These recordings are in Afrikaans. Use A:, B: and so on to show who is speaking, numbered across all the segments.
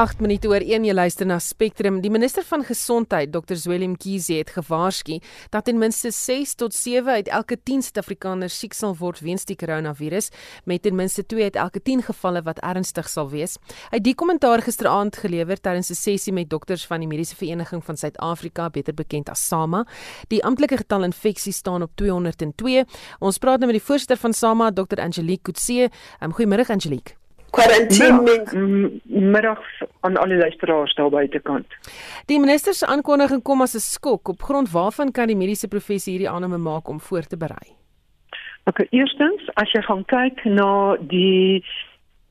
A: 8 minute oor 1 jy luister na Spectrum. Die minister van Gesondheid, Dr. Zwelin Mkhize, het gewaarsku dat ten minste 6 tot 7 uit elke 10 Suid-Afrikaners siek sal word weens die koronavirus, met ten minste 2 uit elke 10 gevalle wat ernstig sal wees. Hy het die kommentaar gisteraand gelewer tydens 'n sessie met dokters van die Mediese Vereniging van Suid-Afrika, beter bekend as SAMA. Die amptelike getal infeksies staan op 202. Ons praat nou met die voorsitter van SAMA, Dr. Angelique Kutse. Um, Goeiemôre Angelique.
B: Quarantine middag aan al die luisteraars daar buitekant.
A: Die minister se aankondiging kom as 'n skok op grond waarvan kan die mediese professie hierdie aanname maak om voor te berei.
B: Okay, eerstens, as jy gaan kyk na die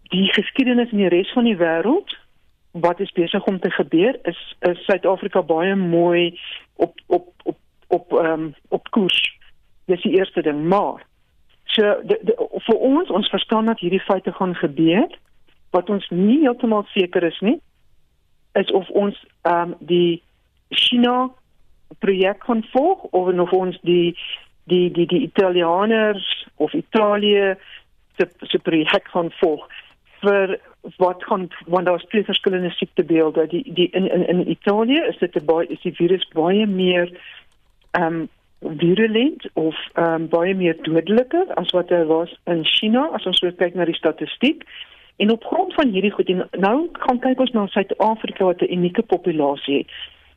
B: die geskiedenis in die res van die wêreld, wat is besig om te gebeur? Is is Suid-Afrika baie mooi op op op op ehm um, op koers. Dis die eerste ding, maar So de, de, vir ons ons verstaan dat hierdie feite gaan gebeur. Wat ons nie heeltemal seker is nie is of ons ehm um, die China projek kan volg of of ons die die die die Italianers of Italië se se projek kan volg vir wat gaan want daar is twee verskillende siektebeelde. Die die in in in Italië is dit baie is die virus baie meer ehm um, virulent of um, baie meer dodeliker as wat hy was in China as ons so kyk na die statistiek. En op grond van hierdie goed en nou gaan kyk ons na Suid-Afrika wat 'n unieke populasie het.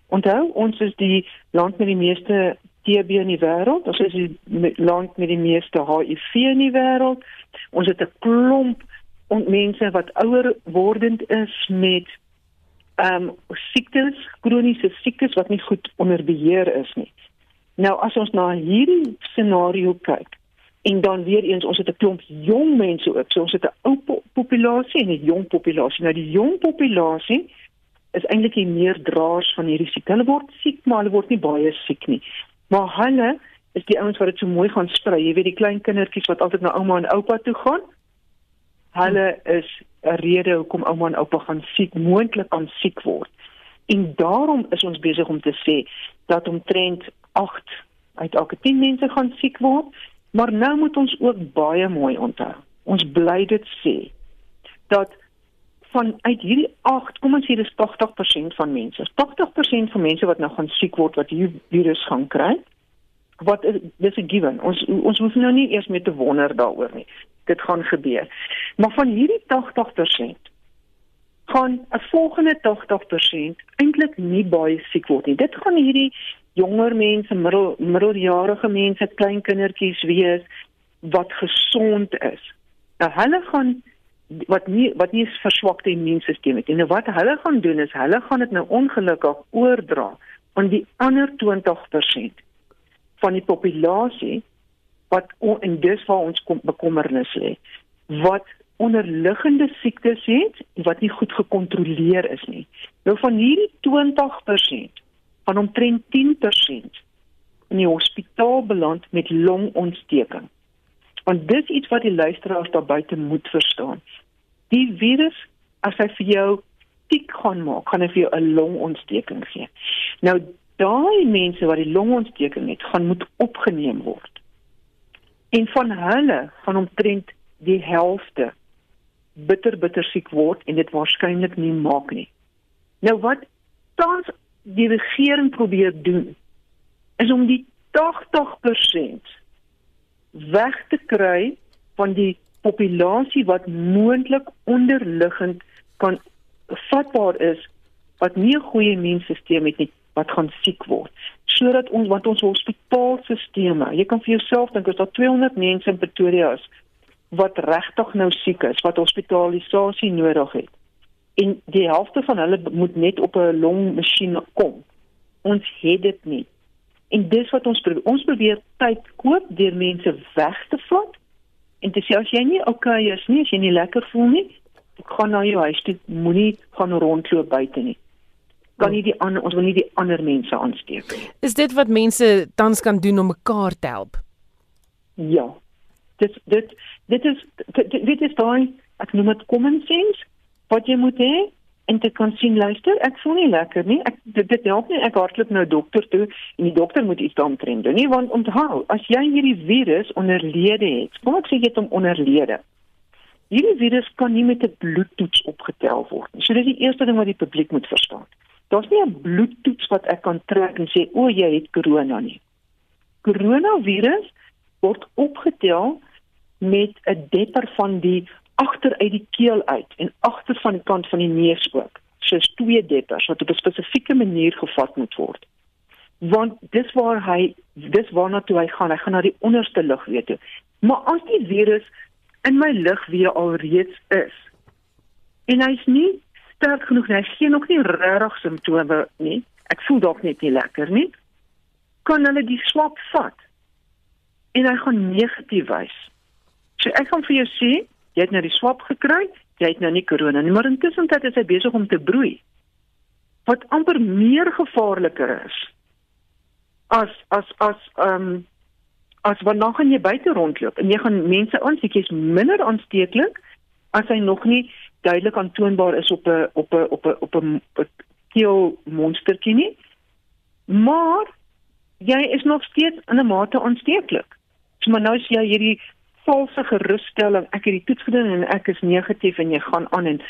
B: Onthou, ons is die land met die meeste TB in die wêreld. Ons is die land met die meeste HIV in die wêreld. Ons het 'n klomp mense wat ouer wordend is met ehm um, siektes, kroniese siektes wat nie goed onder beheer is nie. Nou as ons na hierdie scenario kyk en dan weer eens ons het 'n klomp jong mense ook. So ons het 'n ou po populasie en 'n jong populasie. Nou die jong populasie is eintlik die meer draers van hierdie siekte. Hulle word siek, maar hulle word nie baie siek nie. Maar hulle is die ouens wat dit so mooi gaan sprei. Jy weet die klein kindertjies wat altyd na ouma en oupa toe gaan. Hulle is 'n rede hoekom ouma en oupa gaan siek, moontlik aan siek word. En daarom is ons besig om te sê dat omtrent 8 uit elke 10 mense gaan siek word. Maar nou moet ons ook baie mooi onthou. Ons bly dit sê dat van uit hierdie 8, kom ons sê dis 80% van mense. 80% van mense wat nou gaan siek word wat hierdie virus gaan kry. Wat is dis 'n given. Ons ons hoef nou nie eers met te wonder daaroor nie. Dit gaan gebeur. Maar van hierdie 80% gaan 'n volgende 80% eintlik nie baie siek word nie. Dit gaan hierdie jonger mense, middel middeljarige mense, klein kindertjies wees wat gesond is. Nou hulle gaan wat nie wat nie verswakte immuunstelsel het nie. Nou wat hulle gaan doen is hulle gaan dit nou ongelukkig oordra aan die ander 20% van die populasie wat en dis waar ons kom bekommernis lê. Wat onderliggende siektes het wat nie goed gekontroleer is nie. Nou van hierdie 20% van omtrent 10% in die hospitaal beland met longontsteking. Want dis iets wat die luisteraars daar buite moet verstaan. Die virus as hy vir jou siek gaan maak, gaan hy vir jou 'n longontsteking gee. Nou daai mense wat die longontsteking het, gaan moet opgeneem word. En van hulle gaan omtrent die helfte bitter bitter siek word en dit waarskynlik nie maak nie. Nou wat tans die regering probeer doen is om die 80% weg te kry van die populasie wat moontlik onderliggend kan vatbaar is wat nie 'n goeie immuunstelsel het nie wat gaan siek word. Sodat ons wat ons hospitaalstelsels jy kan vir jouself dink as daar 200 mense in Pretoria is wat regtig nou siek is wat hospitalisasie nodig het en die helfte van hulle moet net op 'n longmasjien kom. Ons het dit nie. En dis wat ons probeer. Ons probeer tyd koop deur mense weg te vat en te sê as jy nie okay is nie, as jy nie lekker voel nie, gaan na jou huis toe, moenie gaan rondloop buite nie. Kan nie die ander ons wil nie die ander mense aansteek nie.
A: Is dit wat mense tans kan doen om mekaar te help?
B: Ja. Dit dit dit is dit is daai ek noem dit common sense wat jy moet hê en te kan sien luister ek voel nie lekker nie ek dit, dit help nie ek hardloop nou dokter toe en die dokter moet iets daaromtrent doen nie want onthou as jy hierdie virus onderlede het kom ek sê jy het hom onderlede Hierdie virus kan nie met 'n bloedtoets opgetel word nie. So dis die eerste ding wat die publiek moet verstaan. Daar's nie 'n bloedtoets wat ek kan trek en sê o, jy het corona nie. Coronavirus word opgetel met 'n depper van die agter uit die keel uit en agter van die kant van die neus ook. Soos twee deppers wat op 'n spesifieke manier gevat moet word. Want dis waar hy dis waarna toe hy gaan. Hy gaan na die onderste lugweë toe. Maar as die virus in my lugweë alreeds is en hy's nie sterk genoeg nie. Hy gee nog nie regtig simptome nie. Ek voel dalk net nie lekker nie. Kan hulle die swab vat? En hy gaan negatief wys. So ek gaan vir jou sê, jy het nou die swab gekry, jy het nou nie korona nie, maar intussen tyd is hy besig om te broei. Wat amper meer gevaarliker is as as as ehm um, as wanneer gaan jy buite rondloop en jy gaan mense aansteek, jy's minder aansteeklik as hy nog nie duidelik aantoonbaar is op 'n op 'n op 'n op 'n keel monstertjie nie. Maar jy is nog steeds in 'n mate aansteeklik. So maar nou as jy hierdie valse gerusstelling, ek het die toets gedoen en ek is negatief en jy gaan aan en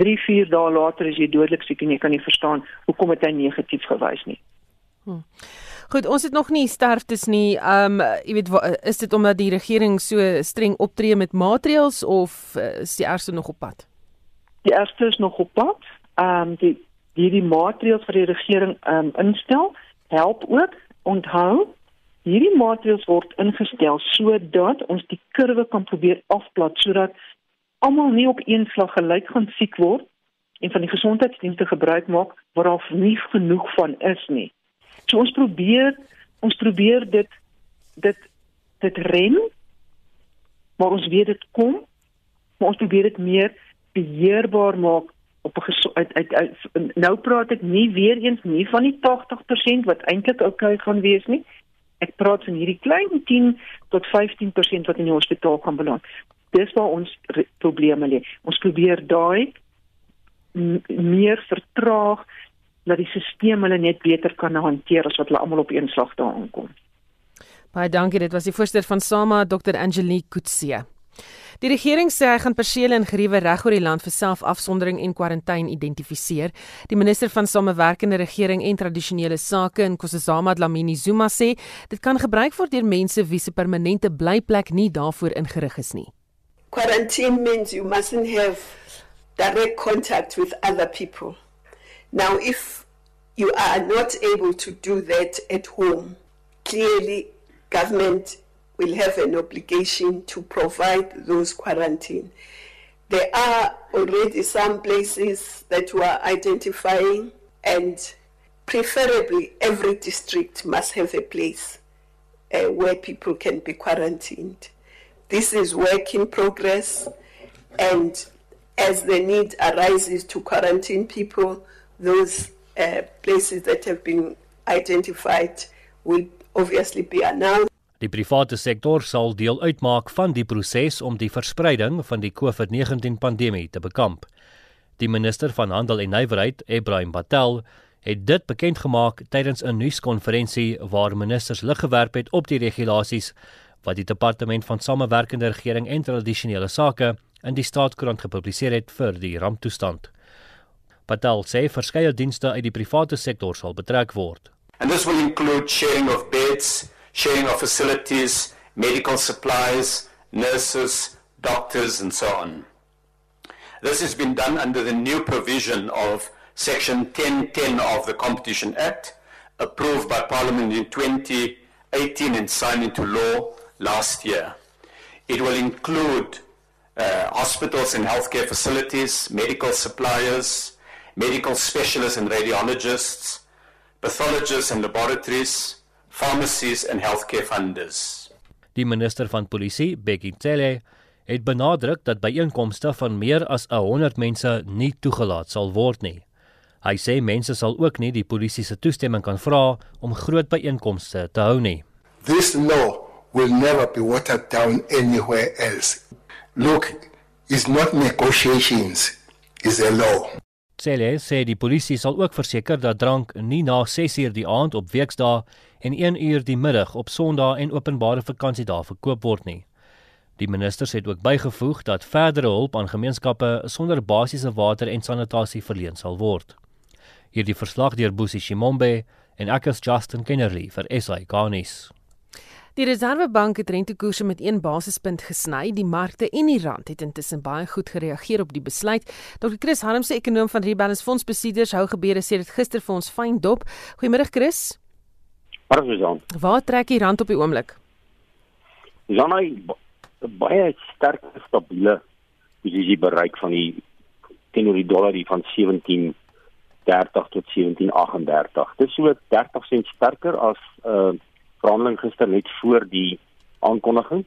B: 3, 4 dae later is jy dodelik siek en jy kan nie verstaan hoekom dit hy negatief gewys nie.
A: Hmm. Goed, ons het nog nie sterftes nie. Ehm um, jy weet is dit omdat die regering so streng optree met maatreëls of uh, is die ergste nog op pad?
B: Die eerste is nog op pad. Ehm um, die die die maatreëls wat die regering ehm um, instel, help ook. Onthou, hierdie maatreëls word ingestel sodat ons die kurwe kan probeer afplat sodat almal nie op een slag gelyk gaan siek word en van die gesondheidsdienste gebruik maak waar daar nie genoeg van is nie. So ons probeer ons probeer dit dit dit rem maar ons weet dit kom maar ons probeer dit meer beheerbaar maak op 'n uit, uit uit nou praat ek nie weer eens nie van die 80% wat eintlik oukei gaan wees nie. Ek praat van hierdie klein 10 tot 15% wat in die hospitaal kan beland. Dis waar ons probleme lê. Ons probeer daai meer vertraag dat die stelsel hulle net beter kan hanteer as wat hulle almal op een slag daar aankom.
A: Baie dankie. Dit was die voorsteur van SAMA, Dr. Angelique Kutsie. Die regering sê hy gaan persele en geriewe reg oor die land vir selfafsondering en kwarantyne identifiseer. Die minister van Samewerkende Regering en Tradisionele Sake in Kossazama Dlamini Zuma sê dit kan gebruik word deur mense wie se permanente blyplek nie daarvoor ingerig is nie.
C: Quarantine means you mustn't have direct contact with other people. Now if you are not able to do that at home, clearly government will have an obligation to provide those quarantine. There are already some places that we are identifying, and preferably every district must have a place uh, where people can be quarantined. This is work in progress, and as the need arises to quarantine people, those uh, places that have been identified will obviously be announced.
D: Die private sektor sal deel uitmaak van die proses om die verspreiding van die COVID-19 pandemie te bekamp. Die minister van Handel en Nywerheid, Ebrahim Patel, het dit bekend gemaak tydens 'n nuuskonferensie waar ministers lig gewerp het op die regulasies wat die departement van samewerkende regering en tradisionele sake in die staatskoerant gepubliseer het vir die ramptoestand. Patel sê verskeie dienste uit die private sektor sal betrek word.
E: And this will include sharing of beds sharing of facilities, medical supplies, nurses, doctors, and so on. This has been done under the new provision of Section 1010 of the Competition Act, approved by Parliament in 2018 and signed into law last year. It will include uh, hospitals and healthcare facilities, medical suppliers, medical specialists and radiologists, pathologists and laboratories, pharmacies and healthcare funders.
D: Die minister van polisie, Bekkie Cele, het benadruk dat byeenkomste van meer as 100 mense nie toegelaat sal word nie. Hy sê mense sal ook nie die polisie se toestemming kan vra om groot byeenkomste te hou nie.
F: This law will never be watered down anywhere else. Look, it's not negotiations, it's a law.
D: Cele sê die polisie sal ook verseker dat drank nie na 6uur die aand op weksdae en 1 uur die middag op Sondae en openbare vakansiedae verkoop word nie. Die ministers het ook bygevoeg dat verdere hulp aan gemeenskappe sonder basiese water en sanitasie verleen sal word. Hierdie verslag deur Boesie Shimombe en ek is Justin Kennerly vir SA Garnis.
A: Die Reserwebank het rentekoerse met 1 basispunt gesny. Die markte en die rand het intussen baie goed gereageer op die besluit. Dr. Chris Harmse, ekonom van Rebalance Fonds Besitters, hou gebeure sê dit gister vir ons fyn dop. Goeiemôre Chris.
G: Hallo Susan.
A: Waar trek die rand op die oomblik?
G: Susan, hy baie sterk stabiele posisie bereik van die teenoor die dollar die van 17 30 tot 1738. Dit is so 30 sent sterker as uh verhandeling gister net voor die aankondiging.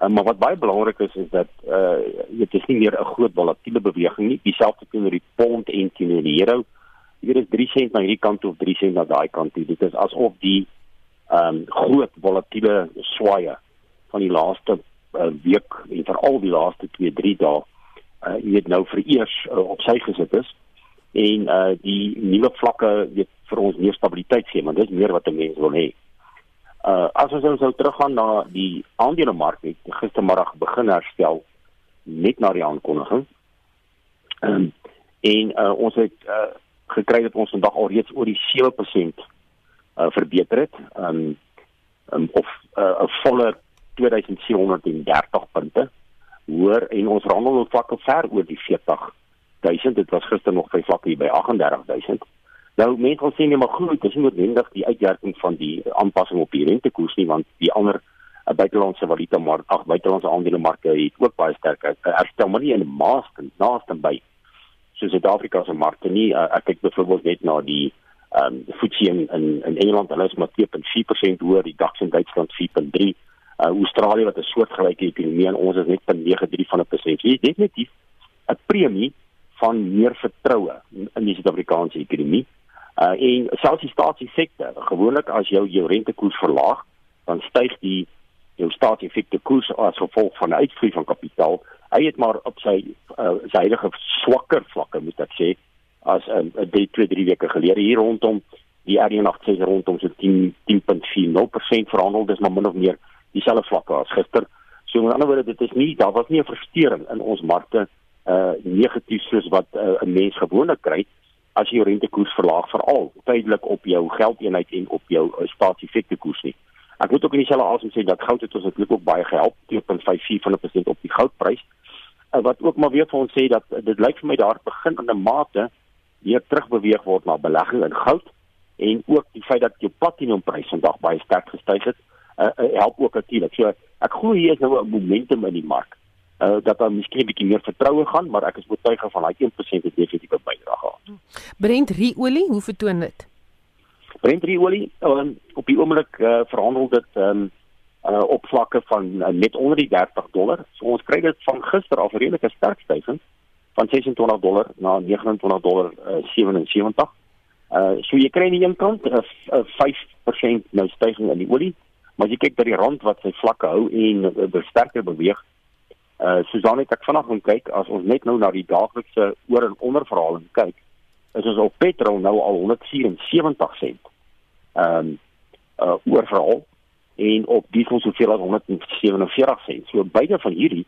G: Uh, maar wat baie belangrik is is dat uh dit is nie meer 'n groot volatiele beweging nie. Dieselfde teenoor die pond en teenoor die euro. Hier is 3 sent na hierdie kant of 3 sent na daai kant. Dit is asof die ehm um, groot volatiele swaaye van die laaste uh, week en veral die laaste 2-3 dae uh jy weet nou vir eers uh, op sy gesit is en uh die nuwe vlakke vir ons meer stabiliteit gee, maar dis meer wat 'n mens wil hê. Uh as ons nou sou teruggaan na die aandelemark het gistermiddag begin herstel net na die aankondiging. Um, en uh ons het uh gekry dat ons vandag al reeds oor die 7% uh verbeter het. Um, um of 'n uh, volle 2730 punte. Hoor en ons handel op vlakke ver oor die 40000. Dit was gister nog by vlakke by 38000. Nou mense wil sê nee maar goed, dis nie noodwendig die uitwerking van die aanpassing op die rentekoers nie want die ander uh, buitelandse valuta mark, ag buitelandse aandelemarke het ook baie sterk uh, herstel maar nie in maaste naaste by so Suid-Afrika se markte nie. Uh, ek kyk byvoorbeeld net na die ehm um, FTSE in, in in Engeland, hulle is maar 2.4% hoër, die DAX in Duitsland 4.3. Uh, Australië wat 'n soortgelyke ekonomie en ons is net 0.93 van 'n persent. Dit is definitief 'n premie van meer vertroue in die Suid-Afrikaanse ekonomie. Uh en selfs die staatsefekte, gewoonlik as jou jou rentekoers verlaag, dan styg die jou staatsefekte koers as gevolg van uitvloei van kapitaal. Hy het maar op sy uh, sy huidige swakker vlakke moet ek sê as 'n um, 3 2 3 weke gelede hier rondom die RN86 rondom so 10 10.40% verhandel dis maar min of meer dieselfde vlakke as gister. So met ander woorde dit is nie daar was nie 'n verstoring in ons markte uh negatief soos wat uh, 'n mens gewoonlik kry as jy jou rentekoers verlaag veral tydelik op jou geldeenheid en op jou uh, staatsefekte koers nie. Ek moet ook in dieselfde asem sê dat goud het ons natuurlik ook baie gehelp 2.54% op die goudprys. Uh, wat ook maar weer vir ons sê dat uh, dit lyk vir my daar begin in 'n mate weer terugbeweeg word na belegging in goud en ook die feit dat jou platinumprys vandag baie sterk gestyg het, uh, uh, help ook natuurlik. So ek glo hier is nou 'n momentum in die mark uh, dat daar miskien 'n bietjie meer vertroue gaan, maar ek is oortuig van daai 1% het definitief 'n bydrae gehad.
A: Brent ruolie, hoe vertoon dit?
G: Brent ruolie, um, op die oomblik uh, verhandel dit um, uh, op vlakke van uh, net onder die 30 dollar. So ons kry dit van gister af redelik 'n sterk stygings van 26 dollar na 29 dollar uh, 77. Uh so jy kry aan die een kant 'n uh, 5% nou stygings in die olie, maar as jy kyk by die rand wat sy vlakke hou en uh, sterker beweeg, Uh Susan het ek vanaand gaan kyk as ons net nou na die daaglikse oor en onderverhaling kyk, is ons op petrol nou al 174 sent. Ehm um, uh oorverhaal en op diesel soveel as 147 sent. So beide van hierdie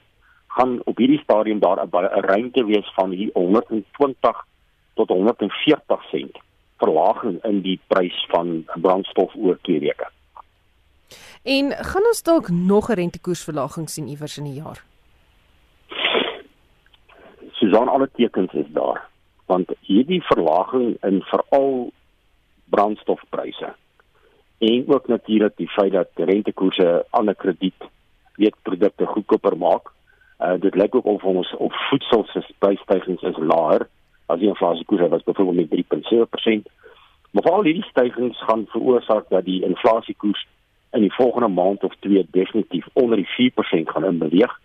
G: gaan op hierdie stadium daar 'n ruimte wees van hier 120 tot 140 sent verlaging in die prys van brandstof oor twee weke.
A: En gaan ons dalk nog 'n rentekoersverlaging sien iewers in die jaar?
G: Susan alle tekens is daar. Want hierdie verlaging in veral brandstofpryse en ook natuurlik die feit dat rentekoerse ander krediet weet produkte goedkoper maak uh, dit lyk ook of ons op voedsel se prysstygings is laer as die inflasiekoers was byvoorbeeld met 3.7% maar al hierdie stygings gaan veroorsaak dat die inflasiekoers in die volgende maand of twee definitief onder die 4% gaan inbeweeg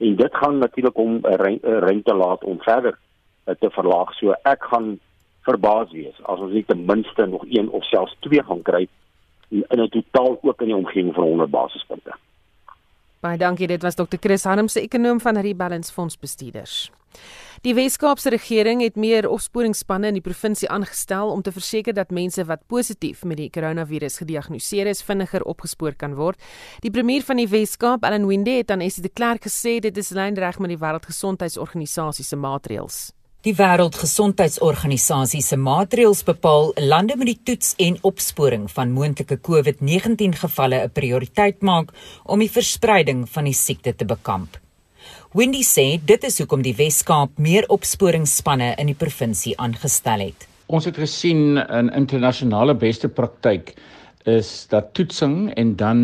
G: en dit gaan natuurlik om 'n rente laat om verder uh, te verlaag. So ek gaan verbaas wees as ons nie ten minste nog een of selfs twee gaan kry in 'n totaal ook in die omgewing van 100 basispunte.
A: Baie dankie. Dit was Dr. Chris Harm se ekonom van Rebalance Fonds bestuurders. Die Wes-Kaapse regering het meer opsporingsspanne in die provinsie aangestel om te verseker dat mense wat positief met die koronavirus gediagnoseer is, vinniger opgespoor kan word. Die premier van die Wes-Kaap, Allan Winde, het aan Essie de Klerk gesê dit is lynreg met die Wêreldgesondheidsorganisasie se maatreëls.
H: Die Wêreldgesondheidsorganisasie se maatreëls bepaal lande moet die toets en opsporing van moontlike COVID-19 gevalle 'n prioriteit maak om die verspreiding van die siekte te bekamp. Wendy sê dit is hoekom die Wes-Kaap meer opsporingsspanne in die provinsie aangestel het.
I: Ons het gesien in internasionale beste praktyk is dat toetsing en dan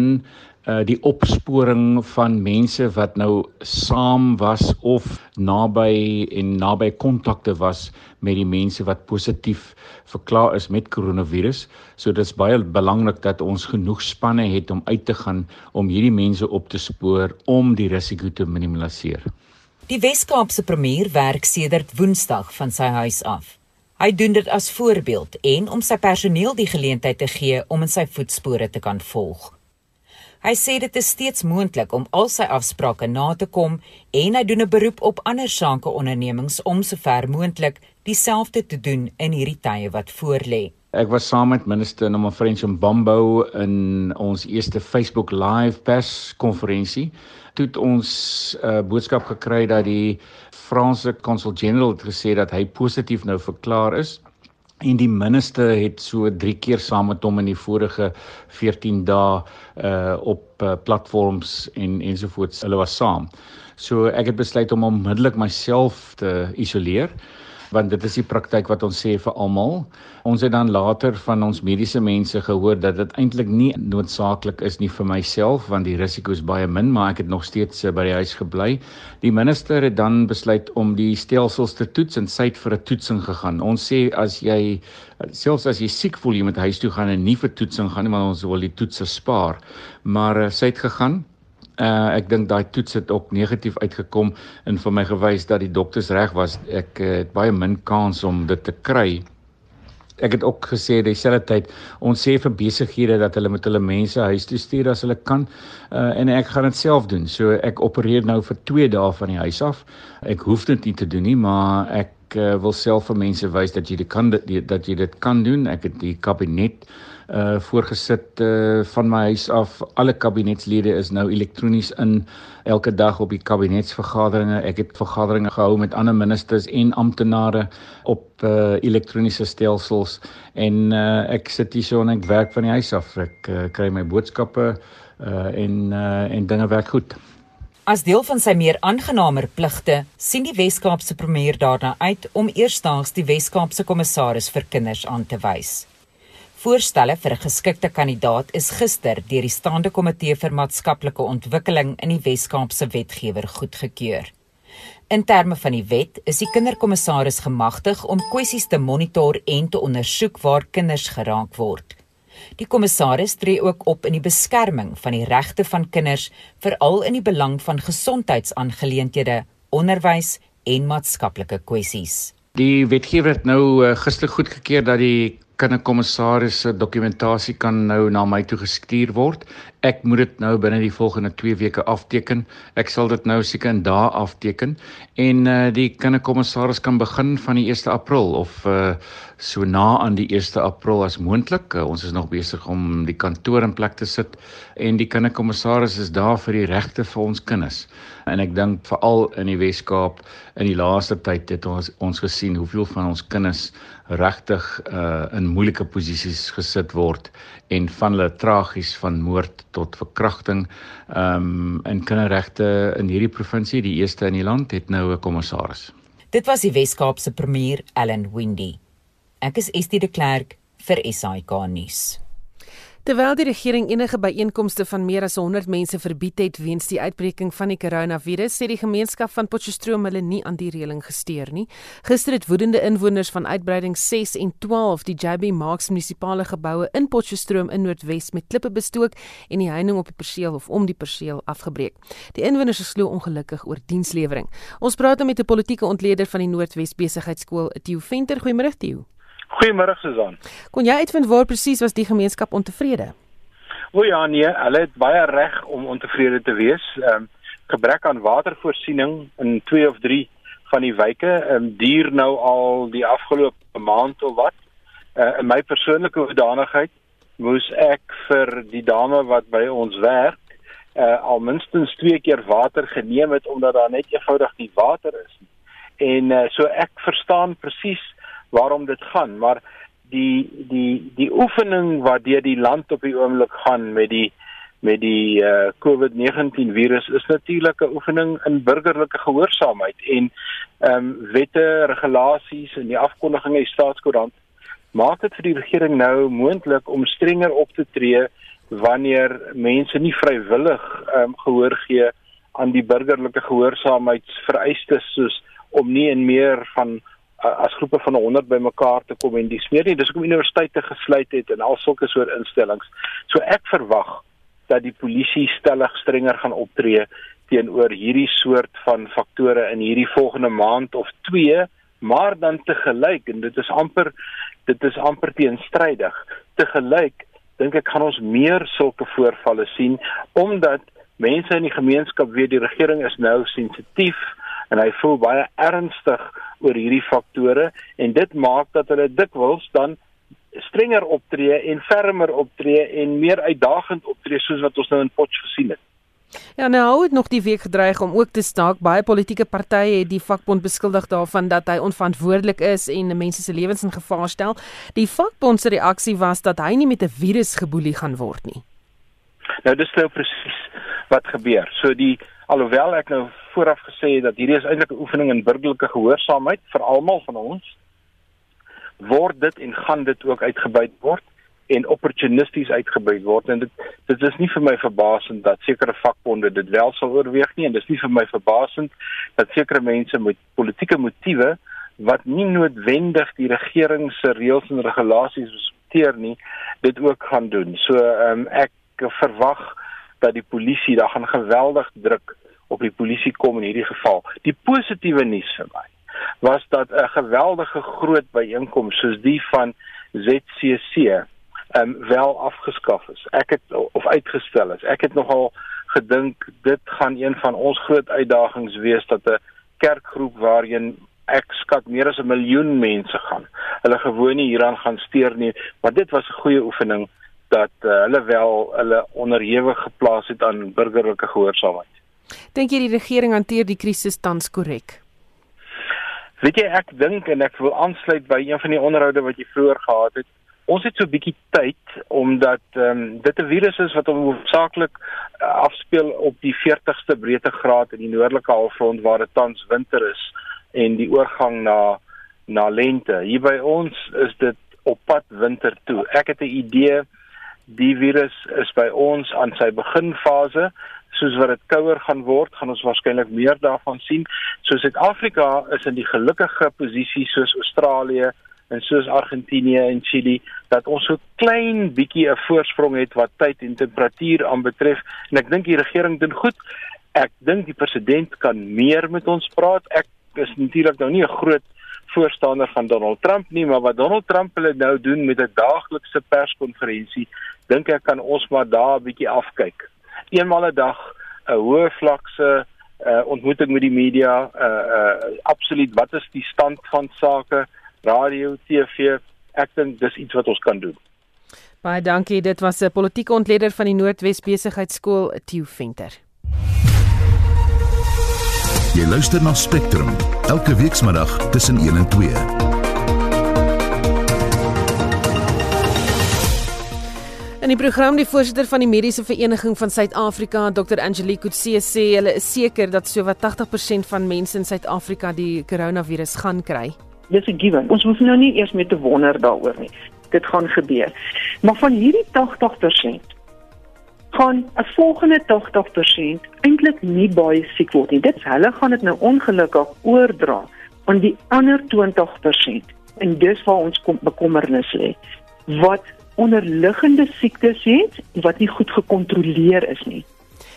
I: uh die opsporing van mense wat nou saam was of naby en naby kontakte was met die mense wat positief verklaar is met koronavirus. So dit is baie belangrik dat ons genoeg spanne het om uit te gaan om hierdie mense op te spoor om die risiko te minimaliseer.
H: Die Wes-Kaapse premier werk sedert Woensdag van sy huis af. Hy doen dit as voorbeeld en om sy personeel die geleentheid te gee om in sy voetspore te kan volg. Hy sê dit is steeds moontlik om al sy afsprake na te kom en hy doen 'n beroep op ander sakeondernemings om sover moontlik dieselfde te doen in hierdie tye wat voorlê.
I: Ek was saam met minister Nomma French in Bambo in ons eerste Facebook live pers konferensie. Toe het ons 'n uh, boodskap gekry dat die Franse consul general het gesê dat hy positief nou verklaar is en die minister het so 3 keer saam met hom in die vorige 14 dae uh op uh, platforms en ensovoorts hulle was saam. So ek het besluit om onmiddellik myself te isoleer want dit is die praktyk wat ons sê vir almal. Ons het dan later van ons mediese mense gehoor dat dit eintlik nie noodsaaklik is nie vir myself want die risiko is baie min, maar ek het nog steeds uh, by die huis gebly. Die minister het dan besluit om die stelsels te toets en sy het vir 'n toetsing gegaan. Ons sê as jy selfs as jy siek voel, jy moet huis toe gaan en nie vir toetsing gaan nie, want ons wil die toetse spaar. Maar uh, sy het gegaan Uh ek dink daai toets het ook negatief uitgekom en vir my gewys dat die dokters reg was. Ek uh, het baie min kans om dit te kry. Ek het ook gesê dieselfde tyd ons sê vir besighede dat hulle moet hulle mense huis toe stuur as hulle kan uh en ek gaan dit self doen. So ek opereer nou vir 2 dae van die huis af. Ek hoef dit nie te doen nie, maar ek uh, wil self vir mense wys dat jy dit kan dat jy dit kan doen. Ek het die kabinet uh voorgesit uh van my huis af. Alle kabinetslede is nou elektronies in elke dag op die kabinetsvergaderings. Ek het vergaderings gehou met ander ministers en amptenare op uh elektroniese stelsels en uh ek sit hier so en ek werk van die huis af. Ek uh, kry my boodskappe uh en uh en dinge werk goed.
H: As deel van sy meer aangenamer pligte, sien die Wes-Kaapse premier daarna uit om eersdaags die Wes-Kaapse kommissaris vir kinders aan te wys. Voorstelle vir 'n geskikte kandidaat is gister deur die staande komitee vir maatskaplike ontwikkeling in die Wes-Kaapse wetgewer goedgekeur. In terme van die wet is die kinderkommissaris gemagtig om kwessies te monitor en te ondersoek waar kinders geraak word. Die kommissaris tree ook op in die beskerming van die regte van kinders, veral in die belang van gesondheidsaangeleenthede, onderwys en maatskaplike kwessies.
I: Die wetgewer het nou uh, gister goedgekeur dat die kinderkommissaris se dokumentasie kan nou na my toe gestuur word. Ek moet dit nou binne die volgende 2 weke afteken. Ek sal dit nou seker in dae afteken en uh die kinderkommissaris kan begin van die 1 April of uh so na aan die 1 April as moontlik. Uh, ons is nog besig om die kantoor in plek te sit en die kinderkommissaris is daar vir die regte vir ons kinders. En ek dink veral in die Wes-Kaap in die laaste tyd het ons ons gesien hoeveel van ons kinders regtig uh in moeilike posisies gesit word en van hulle tragies van moord tot verkrachting. Ehm um, in kinderregte in hierdie provinsie, die eerste in die land, het nou 'n kommissaris.
H: Dit was die Wes-Kaapse premier, Allan Windy. Ek is Estie de Klerk vir SAK nuus.
A: Terwyl die regering enige byeenkomste van meer as 100 mense verbied het weens die uitbreking van die koronavirus, sê die gemeenskap van Potchefstroom hulle nie aan die reëling gesteer nie. Gister het woedende inwoners van uitbreiding 6 en 12 die JB Marks munisipale geboue in Potchefstroom in Noordwes met klippe bestook en die heining op die perseel of om die perseel afgebreek. Die inwoners is glo ongelukkig oor dienslewering. Ons praat nou met 'n politieke ontleder van die Noordwes Besigheidsskool, Theo Venter. Goeiemôre Theo.
J: Goeiemôre Susan.
A: Kon jy uitvind waar presies was die gemeenskap ontevrede?
J: O ja, nee, hulle het baie reg om ontevrede te wees. Ehm um, gebrek aan watervoorsiening in 2 of 3 van die wyke um, duur nou al die afgelope maand of wat. Uh, in my persoonlike hoedanigheid moes ek vir die dame wat by ons werk uh, al minstens twee keer water geneem het omdat daar net eenvoudig nie water is nie. En uh, so ek verstaan presies waarom dit gaan, maar die die die oefening wat deur die land op die oomblik gaan met die met die uh, COVID-19 virus is natuurlik 'n oefening in burgerlike gehoorsaamheid en ehm um, wette, regulasies en die afkondigings in die staatskoerant maak dit vir die regering nou moontlik om strenger op te tree wanneer mense nie vrywillig ehm um, gehoor gee aan die burgerlike gehoorsaamheidsvereistes soos om nie in meer van as groepe van 100 bymekaar te kom en dis meer nie dis hoekom universiteite gesluit het en al sulke soort instellings. So ek verwag dat die polisie stellig strenger gaan optree teenoor hierdie soort van faktore in hierdie volgende maand of 2, maar dan te gelyk en dit is amper dit is amper teenstrydig. Te gelyk dink ek gaan ons meer sulke voorvalle sien omdat mense in die gemeenskap weet die regering is nou sensitief en hy voel baie ernstig oor hierdie faktore en dit maak dat hulle dikwels dan strenger optree en fermer optree en meer uitdagend optree soos wat ons nou in Potch gesien het.
A: Ja, nou het nog die week gedreig om ook te staak. Baie politieke partye het die vakbond beskuldig daarvan dat hy onverantwoordelik is en mense se lewens in gevaar stel. Die vakbond se reaksie was dat hy nie met 'n virus geboelie gaan word nie.
J: Nou dis nou presies wat gebeur. So die alhoewel ek nou vooraf gesê dat hierdie is eintlik 'n oefening in burgerlike gehoorsaamheid vir almal van ons, word dit en gaan dit ook uitgebuit word en opportunisties uitgebuit word en dit dit is nie vir my verbasend dat sekere vakbonde dit wel sal oorweeg nie en dis nie vir my verbasend dat sekere mense met politieke motiewe wat nie noodwendig die regering se reëls en regulasies respekteer nie dit ook gaan doen. So ehm um, ek verwag dat die polisie daar gaan geweldig druk op die polisie kom in hierdie geval. Die positiewe nuus vir my was dat 'n geweldige groot byeenkoms soos die van ZCC ehm um, wel afgeskaf is. Ek het of uitgestel is. Ek het nogal gedink dit gaan een van ons groot uitdagings wees dat 'n kerkgroep waarheen ek skat meer as 'n miljoen mense gaan. Hulle gewoon nie hieraan gaan steur nie, maar dit was 'n goeie oefening dat uh, hulle wel hulle onderhewig geplaas het aan burgerlike gehoorsaamheid.
A: Dink jy die regering hanteer die krisis tans korrek?
J: Weet jy ek dink en ek wil aansluit by een van die onderhoude wat jy vroeër gehad het ons het so 'n bietjie tyd omdat ehm um, dit 'n virus is wat hoofsaaklik uh, afspeel op die 40ste breedtegraad in die noordelike halfrond waar dit tans winter is en die oorgang na na lente. Hier by ons is dit op pad winter toe. Ek het 'n idee die virus is by ons aan sy beginfase soos wat dit kouer gaan word, gaan ons waarskynlik meer daarvan sien. So Suid-Afrika is in die gelukkige posisie soos Australië en soos Argentinië en Chili dat ons so klein bietjie 'n voorsprong het wat tyd en temperatuur aanbetref en ek dink die regering doen goed. Ek dink die president kan meer met ons praat. Ek is natuurlik nou nie 'n groot voorstander van Donald Trump nie, maar wat Donald Trump hulle nou doen met 'n daaglikse perskonferensie, dink ek kan ons maar daar 'n bietjie afkyk. Eenmal 'n dag 'n hoë vlakse uh, ontmoeting met die media, uh uh absoluut wat is die stand van sake? radio, TV. Ek dink dis iets wat ons kan doen.
A: Baie dankie. Dit was 'n politieke ontleder van die Noordwes Besigheidsskool, Theo Venter.
K: Jy luister na Spectrum elke weekmiddag tussen 1 en 2.
A: In die program die voorsitter van die Mediese Vereniging van Suid-Afrika, Dr. Angelique Kutse sê hulle is seker dat sowat 80% van mense in Suid-Afrika die koronavirus gaan kry
B: dis 'n given. Ons hoef nou nie eers met te wonder daaroor nie. Dit gaan gebeur. Maar van hierdie 80% gaan 'n volgende 80% eintlik nie baie siek word nie. Dit hulle gaan dit nou ongelukkig oordra aan die ander 20% en dis waar ons kom bekommernis lê. Wat onderliggende siektes het wat nie goed gekontroleer is nie.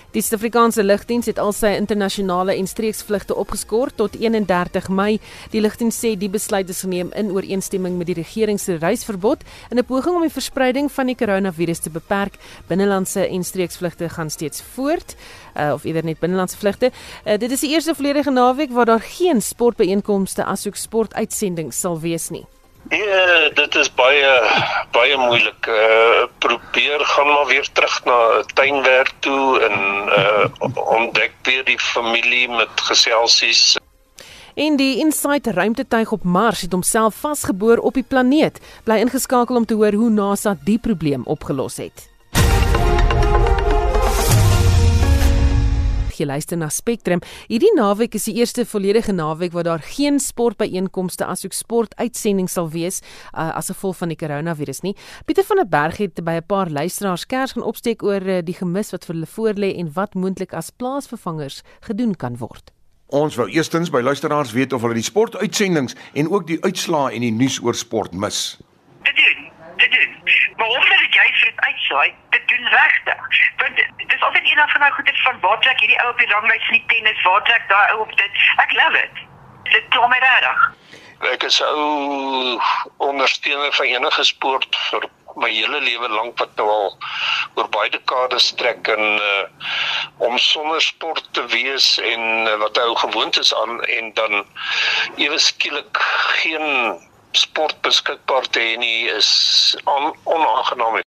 A: Die Suid-Afrikaanse lugdiens het al sy internasionale en streeksvlugte opgeskort tot 31 Mei. Die lugdiens sê die besluit is geneem in ooreenstemming met die regering se reisverbod in 'n poging om die verspreiding van die koronavirus te beperk. Binnelandse en streeksvlugte gaan steeds voort uh, of eerder net binnelandse vlugte. Uh, dit is die eerste volledige naweek waar daar geen sportbyeenkomste asook sportuitsendings sal wees nie.
L: Ja, dit is baie baie moeilik. Uh probeer gaan maar weer terug na tuinwerk toe en uh ontdek weer die familie met geselsies.
A: En die Insight ruimtetuig op Mars het homself vasgeboor op die planeet. Bly ingeskakel om te hoor hoe NASA die probleem opgelos het. Jy luister na Spectrum. Hierdie naweek is die eerste volledige naweek waar daar geen sportbyeenkomste asook sportuitsendings sal wees uh, as gevolg van die koronavirus nie. Pieter van der Berg het by 'n paar luisteraars kers gaan opsteek oor uh, die gemis wat vir hulle voorlê en wat moontlik as plaasvervangers gedoen kan word.
M: Ons wou eerstens by luisteraars weet of hulle die sportuitsendings en ook die uitslae en die nuus oor sport mis.
N: Dit doen. Dit doen. Maar omdat jy vir dit uitsaai, dit doen regtig. Want dis altyd een van daai goeie van waar trek hierdie ou op die ranglys in die tennis, waar trek daai ou op dit. Ek love it. Dit klim my regtig.
L: Ek is ou ondersteuner van enige sport vir my hele lewe lank wat nou al oor baie dekades trek en uh, om sonder sport te wees en uh, wat ou gewoond is aan en dan ewe skielik geen sport beskikbaar te hê nie is on, onaangenaam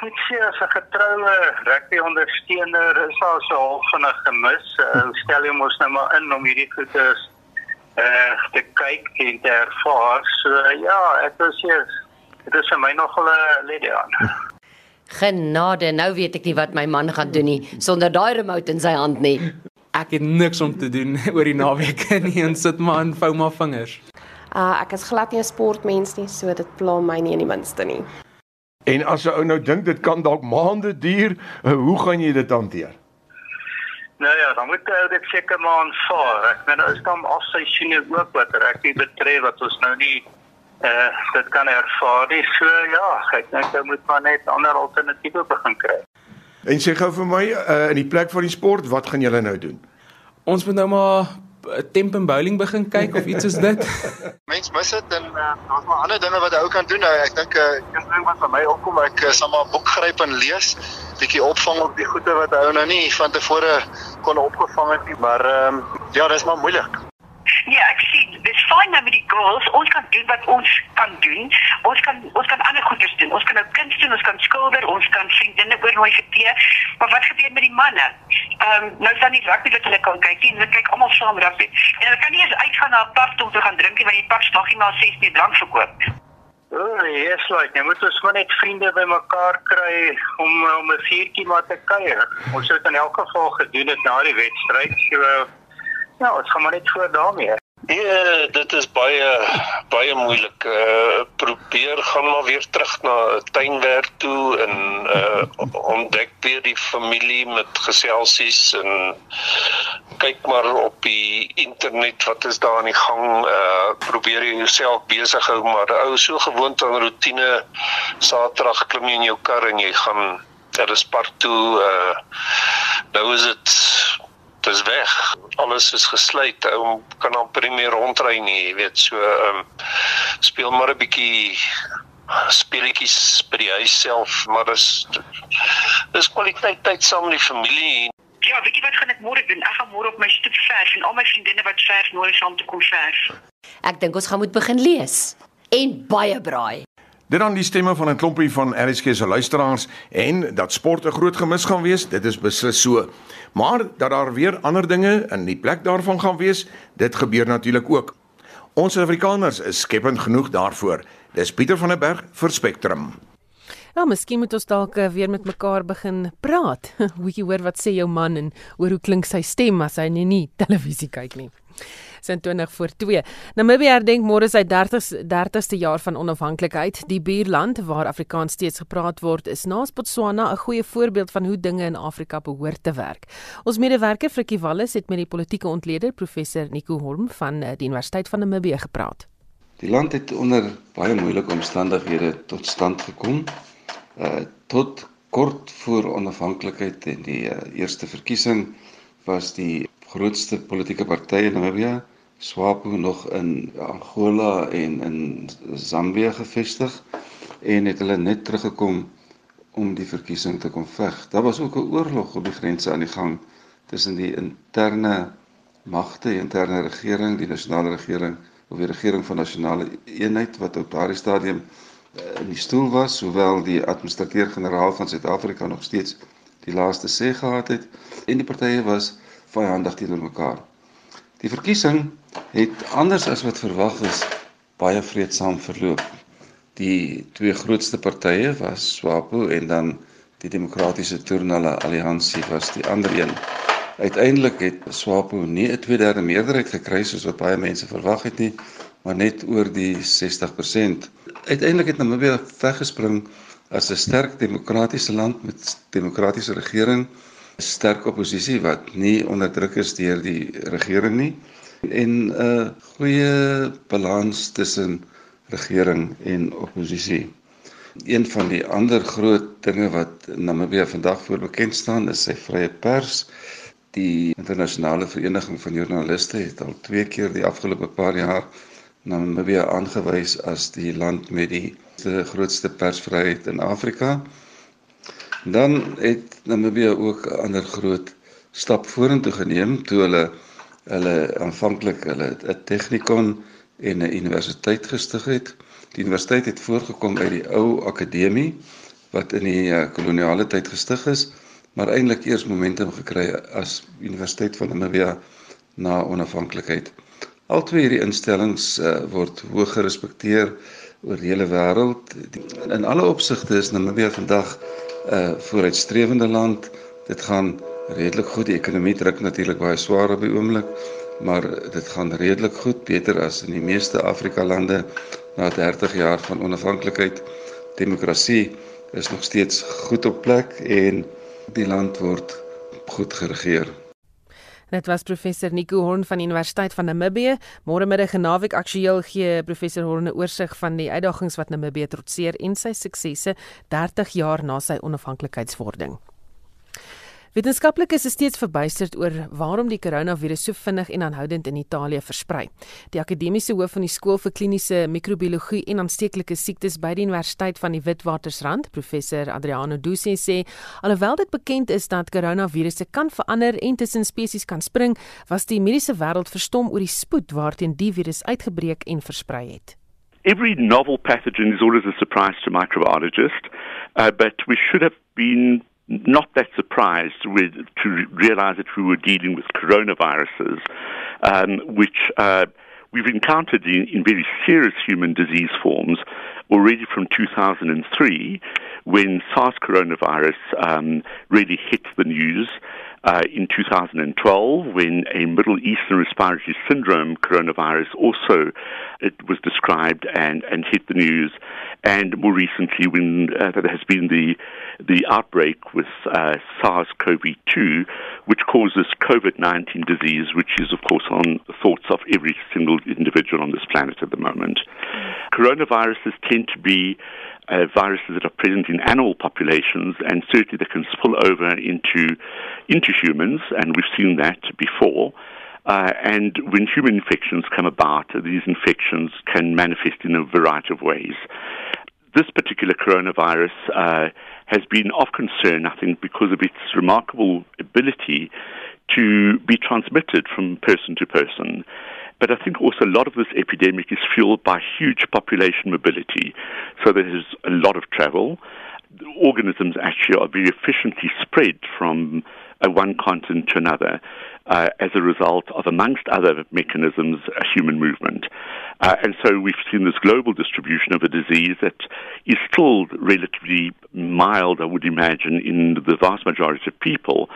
J: moet sê as 'n getroue rugby ondersteuner is daar so half van 'n gemis. Uh, stel jy mos nou maar in om hierdie goeie uh te kyk en te ervaar. So uh, ja, ek wil sê dit is vir my nogal 'n lede aan.
O: Genade, nou weet ek nie wat my man gaan doen nie sonder daai remote in sy hand nie.
P: Ek het niks om te doen oor die naweek nie en sit maar in vou maar vingers.
Q: Uh ek is glad nie 'n sportmens nie, so dit pla my nie in die minste nie.
M: En as 'n ou nou dink dit kan dalk maande duur, eh, hoe gaan jy dit hanteer?
J: Nou ja, dan moet jy dit seker maar aanvaar. Ek meen nou is dan afseisoene ook wat rugby betref wat ons nou nie eh uh, dit kan ervaar nie. So ja, ek dink jy moet maar net ander alternatiewe begin kry.
M: En sê gou vir my uh, in die plek van die sport, wat gaan julle nou doen?
P: Ons moet nou maar temp en bowling begin kyk of iets is dit.
R: Mens mis dit en uh, daar's maar ander dinge wat jy ook kan doen. Nou, ek dink 'n uh, een ding wat vir my opkom, ek uh, sal maar 'n boek gryp en lees, bietjie opvang op die goeie wat hy nou nie van tevore kon opgevang het nie, maar ehm um, ja, dis maar moeilik.
N: Ja, ek sien, dis fyn nou met die goals. Ons kan doen wat ons kan doen. Ons kan ons kan ander goeders doen. Ons kan nou kuns doen, ons kan skilder, ons kan vriendinne oornooi vir tee. Maar wat gebeur met die manne? Ehm um, nou staan die rugby wat hulle kan kyk. Hulle kyk almal saam rugby. En hulle kan nie eens uitgaan na 'n pub om te gaan drink nie, want die pubs mag nie maar 6 uur lank verkoop.
J: Oh, yes, like, jy moet ons maar net vriende bymekaar kry om om 'n vuurtjie maar te kuier. Ons het in elk geval gedoen dit na die wedstryd. So Ja, ons gaan maar net voor daarmee.
L: Ja, dit is baie baie moeilik. Uh probeer gaan maar weer terug na tuinwerk toe en uh ontdek weer die familie met geselsies en kyk maar op die internet wat is daar aan die gang. Uh probeer jouself besig hou maar ou so gewoond aan rotine. Saterdag klim jy in jou kar en jy gaan ter spark toe. Uh nou is dit dis weg. Alles is gesluit. Ou kan amper nie meer rondry nie, jy weet. So ehm um, speel maar 'n bietjie speletjies by die huis self, maar dis dis kwaliteit tyd saam met die familie.
N: Ja, weet jy wat gaan ek môre doen? Ek gaan môre op my stoep verf en al my vriendinne wat verf nodig saam te kom verf.
O: Ek dink ons gaan moet begin lees en baie braai.
M: Dit dan die stemme van 'n klompie van RSG se luisteraars en dat sport 'n groot gemis gaan wees, dit is beslis so. Maar dat daar weer ander dinge in die plek daarvan gaan wees, dit gebeur natuurlik ook. Ons Afrikaners is skepend genoeg daarvoor. Dis Pieter van der Berg vir Spectrum.
A: Ja, miskien moet ons dalk eh, weer met mekaar begin praat. Hoekie hoor wat sê jou man en hoor hoe klink sy stem as hy nie, nie televisie kyk nie sin 20 voor 2. Namibië herdenk môre sy 30 30ste jaar van onafhanklikheid. Die buurland waar Afrikaans steeds gepraat word, is naas Botswana 'n goeie voorbeeld van hoe dinge in Afrika behoort te werk. Ons medewerker Frikkie Wallis het met die politieke ontleder professor Nico Horm van eh, die Universiteit van Namibië gepraat.
S: Die land het onder baie moeilike omstandighede tot stand gekom. Uh tot kort voor onafhanklikheid en die uh, eerste verkiesing was die grootste politieke party in Namibië, SWAPO nog in Angola en in Zambië gevestig en het hulle net teruggekom om die verkiesing te kom veg. Daar was ook 'n oorlog op die grense aan die gang tussen die interne magte, die interne regering, die nasionale regering of die regering van nasionale eenheid wat op daardie stadium in die stoel was, sowel die administrateur-generaal van Suid-Afrika nog steeds die laaste sê gehad het en die partye was vyandig teenoor mekaar. Die verkiesing het anders as wat verwag is baie vreedsaam verloop. Die twee grootste partye was SWAPO en dan die Demokratiese Toernale Alliansie was die ander een. Uiteindelik het SWAPO nie 'n tweederde meerderheid gekry soos wat baie mense verwag het nie, maar net oor die 60% uiteindelik het Namibië weggespring as 'n sterk demokratiese land met demokratiese regering, sterk oppositie wat nie onderdruk is deur die regering nie en 'n goeie balans tussen regering en oppositie. Een van die ander groot dinge wat Namibië vandag voor bekend staan is sy vrye pers. Die internasionale vereniging van joernaliste het al twee keer die afgelope paar jaar Namibië aangewys as die land met die grootste persvryheid in Afrika. Dan het Namibië ook 'n ander groot stap vorentoe geneem toe hulle hulle aanvanklik hulle 'n tegnikon en 'n universiteit gestig het. Die universiteit het voorgekom uit die ou akademie wat in die uh, koloniale tyd gestig is, maar eintlik eers momentum gekry as Universiteit van Namibië na onafhanklikheid. Al twee hierdie instellings uh, word hoog gerespekteer oor die hele wêreld. In alle opsigte is Namibië vandag 'n uh, vooruitstrewende land. Dit gaan redelik goed. Die ekonomie druk natuurlik baie swaar op die oomblik, maar dit gaan redelik goed, beter as in die meeste Afrika lande na 30 jaar van onafhanklikheid. Demokrasie is nog steeds goed op plek en die land word goed geregeer.
A: Dit was professor Nico Horn van Universiteit van Namibië. Môre middag en naweek aktueel gee professor Horn 'n oorsig van die uitdagings wat Namibië trotseer en sy suksesse 30 jaar na sy onafhanklikheidswording. Wetenskaplikes is steeds verbuisterd oor waarom die koronavirus so vinnig en aanhoudend in Italië versprei. Die akademiese hoof van die skool vir kliniese mikrobiologie en aansteeklike siektes by die Universiteit van die Witwatersrand, professor Adriano Duce sê, alhoewel dit bekend is dat koronavirusse kan verander en tussen spesies kan spring, was die mediese wêreld verstom oor die spoed waarteen die virus uitgebreek en versprei het.
T: Every novel pathogen is always a surprise to microbiologists, uh, but we should have been not that surprised with, to realize that we were dealing with coronaviruses, um, which uh, we've encountered in, in, very serious human disease forms already from 2003 when SARS coronavirus um, really hit the news. Uh, in 2012, when a Middle Eastern respiratory syndrome coronavirus also it was described and, and hit the news, and more recently when uh, there has been the the outbreak with uh, SARS-CoV-2, which causes COVID-19 disease, which is of course on the thoughts of every single individual on this planet at the moment. Coronaviruses tend to be uh, viruses that are present in animal populations, and certainly they can spill over into into humans, and we've seen that before. Uh, and when human infections come about, these infections can manifest in a variety of ways. This particular coronavirus uh, has been of concern, I think, because of its remarkable ability to be transmitted from person to person. But I think also a lot of this epidemic is fueled by huge population mobility. So there's a lot of travel. The organisms actually are very efficiently spread from one continent to another uh, as a result of, amongst other mechanisms, a human movement. Uh, and so we've seen this global distribution of a disease that is still relatively mild, I would imagine, in the vast majority of people,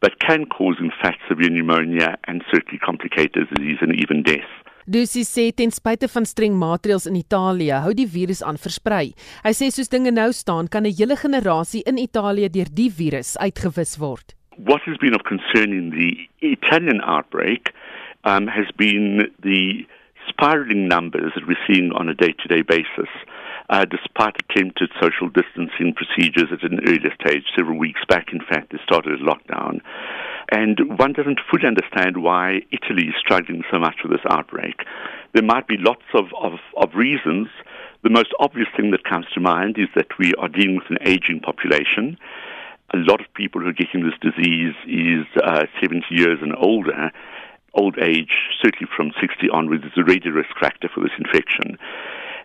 T: but can cause, in fact, severe pneumonia and certainly complicate the disease and even death.
A: Hy sê ten spyte van streng maatreëls in Italië hou die virus aan versprei. Hy sê soos dinge nou staan, kan 'n hele generasie in Italië deur die virus uitgewis word.
T: What has been of concern in the Italian outbreak um, has been the spiraling numbers that we're seeing on a day to day basis. uh, despite attempted social distancing procedures at an earlier stage, several weeks back, in fact, they started a lockdown. And one doesn't fully understand why Italy is struggling so much with this outbreak. There might be lots of, of, of reasons. The most obvious thing that comes to mind is that we are dealing with an aging population. A lot of people who are getting this disease is uh, 70 years and older. Old age, certainly from 60 onwards, is a radio risk factor for this infection.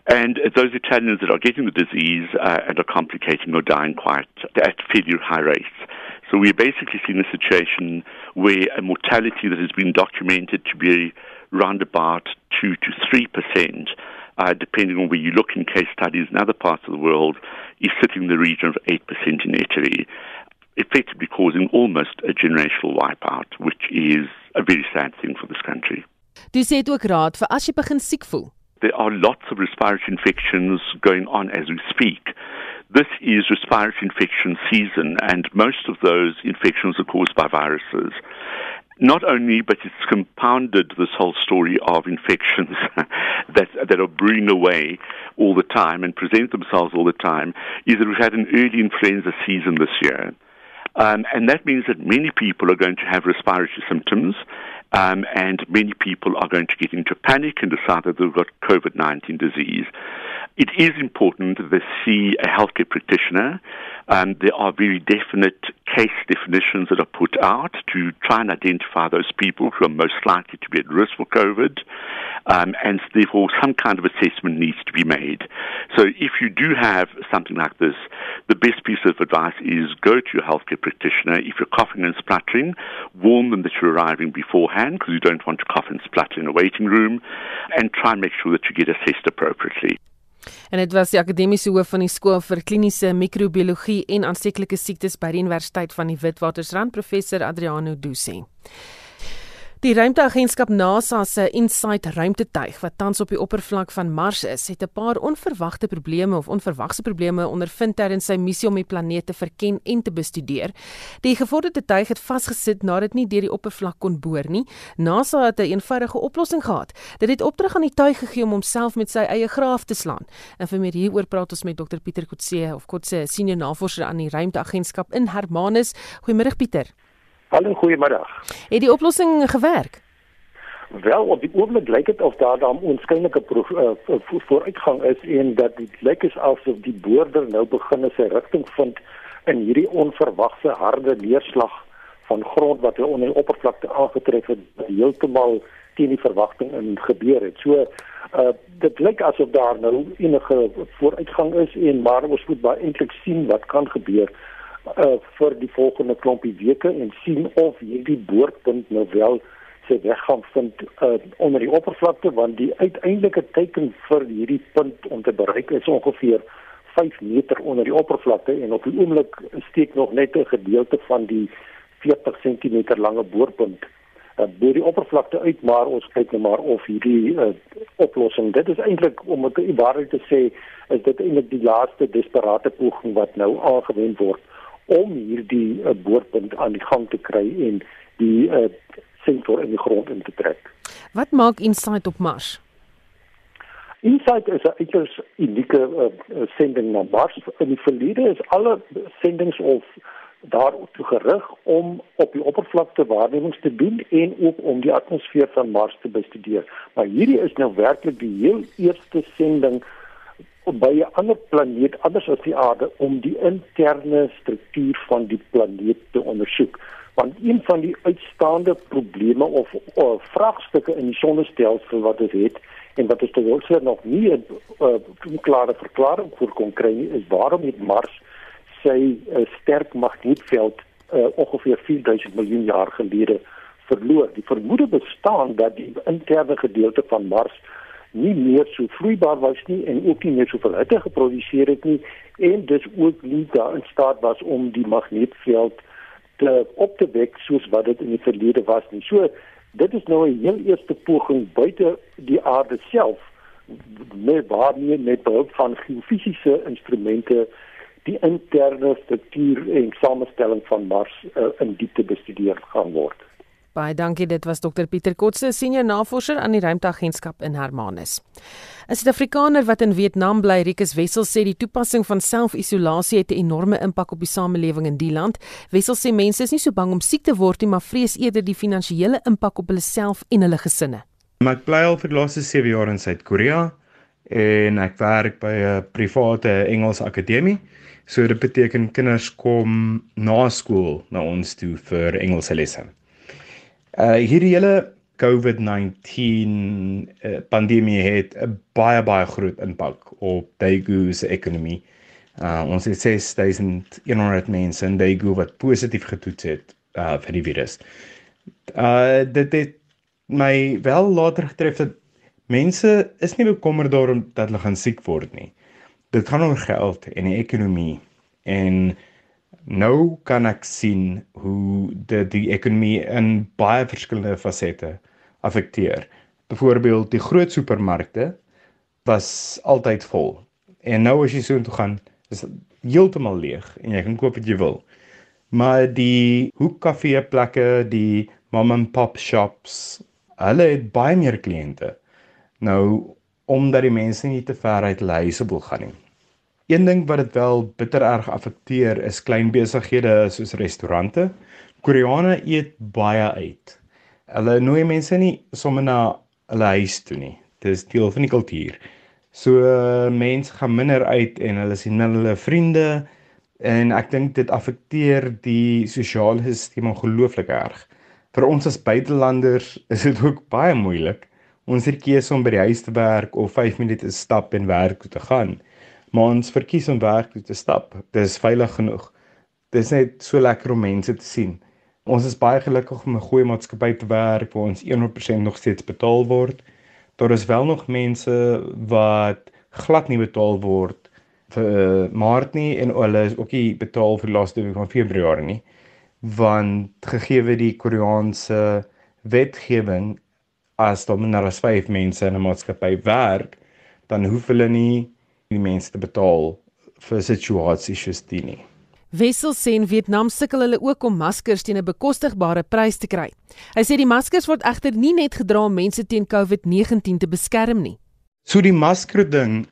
T: And those Italians that are getting the disease uh, and are complicating or dying quite at fairly high rates. So we're basically seeing a situation where a mortality that has been documented to be around about 2 to 3 percent, uh, depending on where you look in case studies in other parts of the world, is sitting in the region of 8 percent in Italy, effectively causing almost a generational wipeout, which is a very sad thing for this country.
A: Dis sê ook raad vir as jy begin siek voel.
T: there are lots of respiratory infections going on as we speak. This is respiratory infection season, and most of those infections are caused by viruses. Not only, but it's compounded this whole story of infections that, that are brewing away all the time and present themselves all the time, is that we've had an early influenza season this year. Um, and that means that many people are going to have respiratory symptoms um, and many people are going to get into panic and decide that they've got COVID 19 disease. It is important that they see a healthcare practitioner. Um, there are very definite case definitions that are put out to try and identify those people who are most likely to be at risk for COVID. Um, and therefore, some kind of assessment needs to be made. So, if you do have something like this, the best piece of advice is go to your healthcare practitioner. If you're coughing and spluttering, warn them that you're arriving beforehand because you don't want to cough and splutter in a waiting room, and try and make sure that you get assessed appropriately.
A: En dit was die akademiese hoof van die skool vir kliniese microbiologie en aansteeklike siektes by die Universiteit van die Witwatersrand, professor Adriano Dusi. Die ruimteagentskap NASA se InSight ruimtetuig wat tans op die oppervlak van Mars is, het 'n paar onverwagte probleme of onverwagse probleme ondervind tydens sy missie om die planeet te verken en te bestudeer. Die gevorderde tuig het vasgesit nadat dit nie deur die oppervlak kon boor nie. NASA het 'n een eenvoudige oplossing gehad. Dit het opdrag aan die tuig gegee om homself met sy eie graaf te slaan. En vir meer hieroor praat ons met Dr Pieter Kotse of Kotse, senior navorser aan die ruimteagentskap in Hermanus. Goeiemôre Pieter.
U: Hallo, goeiemiddag.
A: Het die oplossing gewerk?
U: Wel, op die oomblik lyk dit of daar dan onskynlike uh, vooruitgang is en dat dit lyk asof die boorder nou begin sy rigting vind in hierdie onverwagse harde neerslag van grond wat hy onder die oppervlakte aangetref het wat heeltemal teen die verwagting in gebeur het. So uh dit lyk asof daar nou enige vooruitgang is en maar ons moet baie eintlik sien wat kan gebeur uh vir die volgende klompie weke en sien of hierdie boorpunt nou wel sy weg gaan vind uh onder die oppervlakte want die uiteindelike teiken vir hierdie punt om te bereik is ongeveer 5 meter onder die oppervlakte en op die oomblik steek nog net 'n gedeelte van die 40 cm lange boorpunt uh, bo die oppervlakte uit maar ons kyk nou maar of hierdie uh, oplossing dit is eintlik om dit waarheid te sê is dit eintlik die laaste desperate poging wat nou aangewend word om hierdie uh, boorpunt aan die gang te kry en die uh, sensor in die grond in te trek.
A: Wat maak InSight op Mars?
U: InSight is 'n uiters unieke uh, sending na Mars. In die verlede is alle sendinge of daarop gerig om op die oppervlakte waarnemings te doen en ook om die atmosfeer van Mars te bestudeer. Maar hierdie is nou werklik die heel eerste sending by 'n ander planeet anders as die aarde om die interne struktuur van die planeet te ondersoek. Want een van die uitstaande probleme of, of vraagstukke in die sonnestelsel wat ons het en wat ons tot dusver nog nie 'n uh, klare verklaring vir kon kry nie is waarom het Mars sy uh, sterk magneetveld uh, ongeveer 4000 miljoen jaar gelede verloor. Die vermoede bestaan dat die interne gedeelte van Mars nie meer so vloeibaar was nie en ook nie meer soveel hitte geproduseer het nie en dus ook nie daar in staat was om die magneetveld te op te wek soos wat dit in die verlede was nie. So dit is nou 'n heel eerste poging buite die aarde self met waarmee met behulp van geofisiese instrumente die interne struktuur en samestelling van Mars uh, in diepte bestudeer gaan word.
A: Baie dankie. Dit was Dr Pieter Kotse, senior navorser aan die Ruimteagentskap in Hermanus. 'n Suid-Afrikaner wat in Vietnam bly, Rikus Wessel sê die toepassing van self-isolasie het 'n enorme impak op die samelewing in die land. Wessel sê mense is nie so bang om siek te word nie, maar vrees eerder die finansiële impak op hulle self en hulle gesinne.
V: Ek bly al vir die laaste 7 jaar in Suid-Korea en ek werk by 'n private Engelse akademie. So dit beteken kinders kom na skool na ons toe vir Engelse lesse. Uh hierdie hele COVID-19 uh, pandemie het 'n baie baie groot impak op Daegu se ekonomie. Uh ons het 6100 mense in Daegu wat positief getoets het uh vir die virus. Uh dit het my wel later getref dat mense is nie bekommerd daarom dat hulle gaan siek word nie dit gaan oor geld en die ekonomie en nou kan ek sien hoe dit die ekonomie in baie verskillende fasette affekteer. Byvoorbeeld die groot supermarkte was altyd vol. En nou as jy so intoe gaan, is heeltemal leeg en jy kan koop wat jy wil. Maar die hoekkafee plekke, die mom and pop shops, hulle het baie meer kliënte. Nou omdat die mense nie te ver uit hulle huise wil gaan nie. Een ding wat dit wel bitter erg affekteer is klein besighede soos restaurante. Koreane eet baie uit. Hulle nooi mense nie sommer na hulle huis toe nie. Dit is deel van die kultuur. So mense gaan minder uit en hulle sien hulle vriende en ek dink dit affekteer die sosiale stelsel ongelooflik erg. Vir ons as buitelanders is dit ook baie moeilik. Ons het keuse om by die huis te werk of 5 minute stap en werk toe te gaan maar ons verkies om werk toe te stap. Dit is veilig genoeg. Dit is net so lekker om mense te sien. Ons is baie gelukkig om 'n goeie maatskappy te werk waar ons 100% nog steeds betaal word. Daar is wel nog mense wat glad nie betaal word vir uh, Maart nie en hulle is ook nie betaal vir die laaste week van Februarie nie. Want gegee die Koreaanse wetgewing as daar minder as 5 mense in 'n maatskappy werk, dan hoef hulle nie die mense te betaal vir situasies soos die nie.
A: Wessel sê in Vietnam sukkel hulle ook om maskers teen 'n bekostigbare prys te kry. Hy sê die maskers word egter nie net gedra om mense teen COVID-19 te beskerm nie.
V: So die masker ding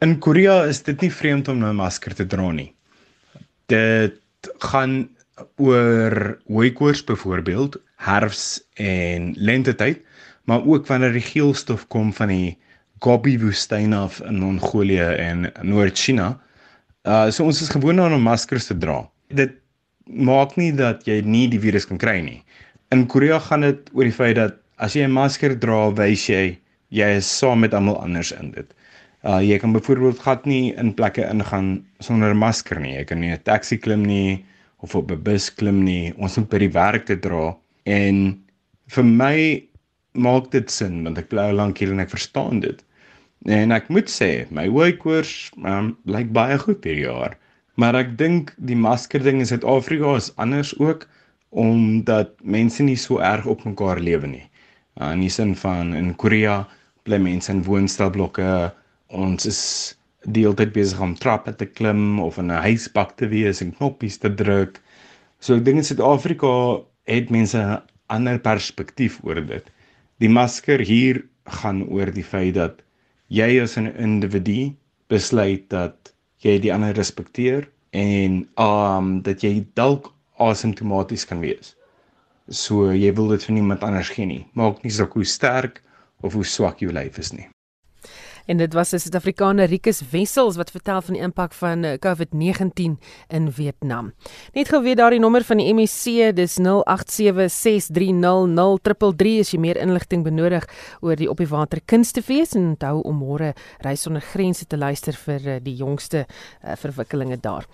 V: in Korea is dit nie vreemd om 'n masker te dra nie. Dit gaan oor hooikoors byvoorbeeld, herfs en lentetyd, maar ook wanneer die geelstof kom van die Gobi woestyn af in Mongolië en Noord-China. Uh so ons is gewoond aan om maskers te dra. Dit maak nie dat jy nie die virus kan kry nie. In Korea gaan dit oor die feit dat as jy 'n masker dra, wys jy jy is saam met almal anders in dit. Uh jy kan byvoorbeeld gat nie in plekke ingaan sonder 'n masker nie. Jy kan nie 'n taxi klim nie of op 'n bus klim nie. Ons moet by die werk te dra en vir my maak dit sin want ek bly al lank hier en ek verstaan dit. En ek moet sê, my hooikoors um, lyk baie goed hierdie jaar. Maar ek dink die masker ding in Suid-Afrika is anders ook omdat mense nie so erg op mekaar lewe nie. Uh, in die sin van in Korea bly mense in woonstelblokke. Ons is die hele tyd besig om trappe te klim of in 'n huisbak te wees en knoppies te druk. So ek dink in Suid-Afrika het mense 'n ander perspektief oor dit. Die masker hier gaan oor die feit dat jy as 'n individu besluit dat jy die ander respekteer en um dat jy dalk asymptomaties kan wees. So jy wil dit vir niemand anders gee nie. Maak nie saak hoe sterk of hoe swak jou lyf is nie.
A: En dit was 'n Suid-Afrikaner Rikus Wessels wat vertel van die impak van eh, COVID-19 in Vietnam. Net gou weer daardie nommer van die MSC, dis 0876300333 as jy meer inligting benodig oor die op die water kunstefees en onthou om môre reis sonder grense te luister vir eh, die jongste uh, verwikkelinge daar.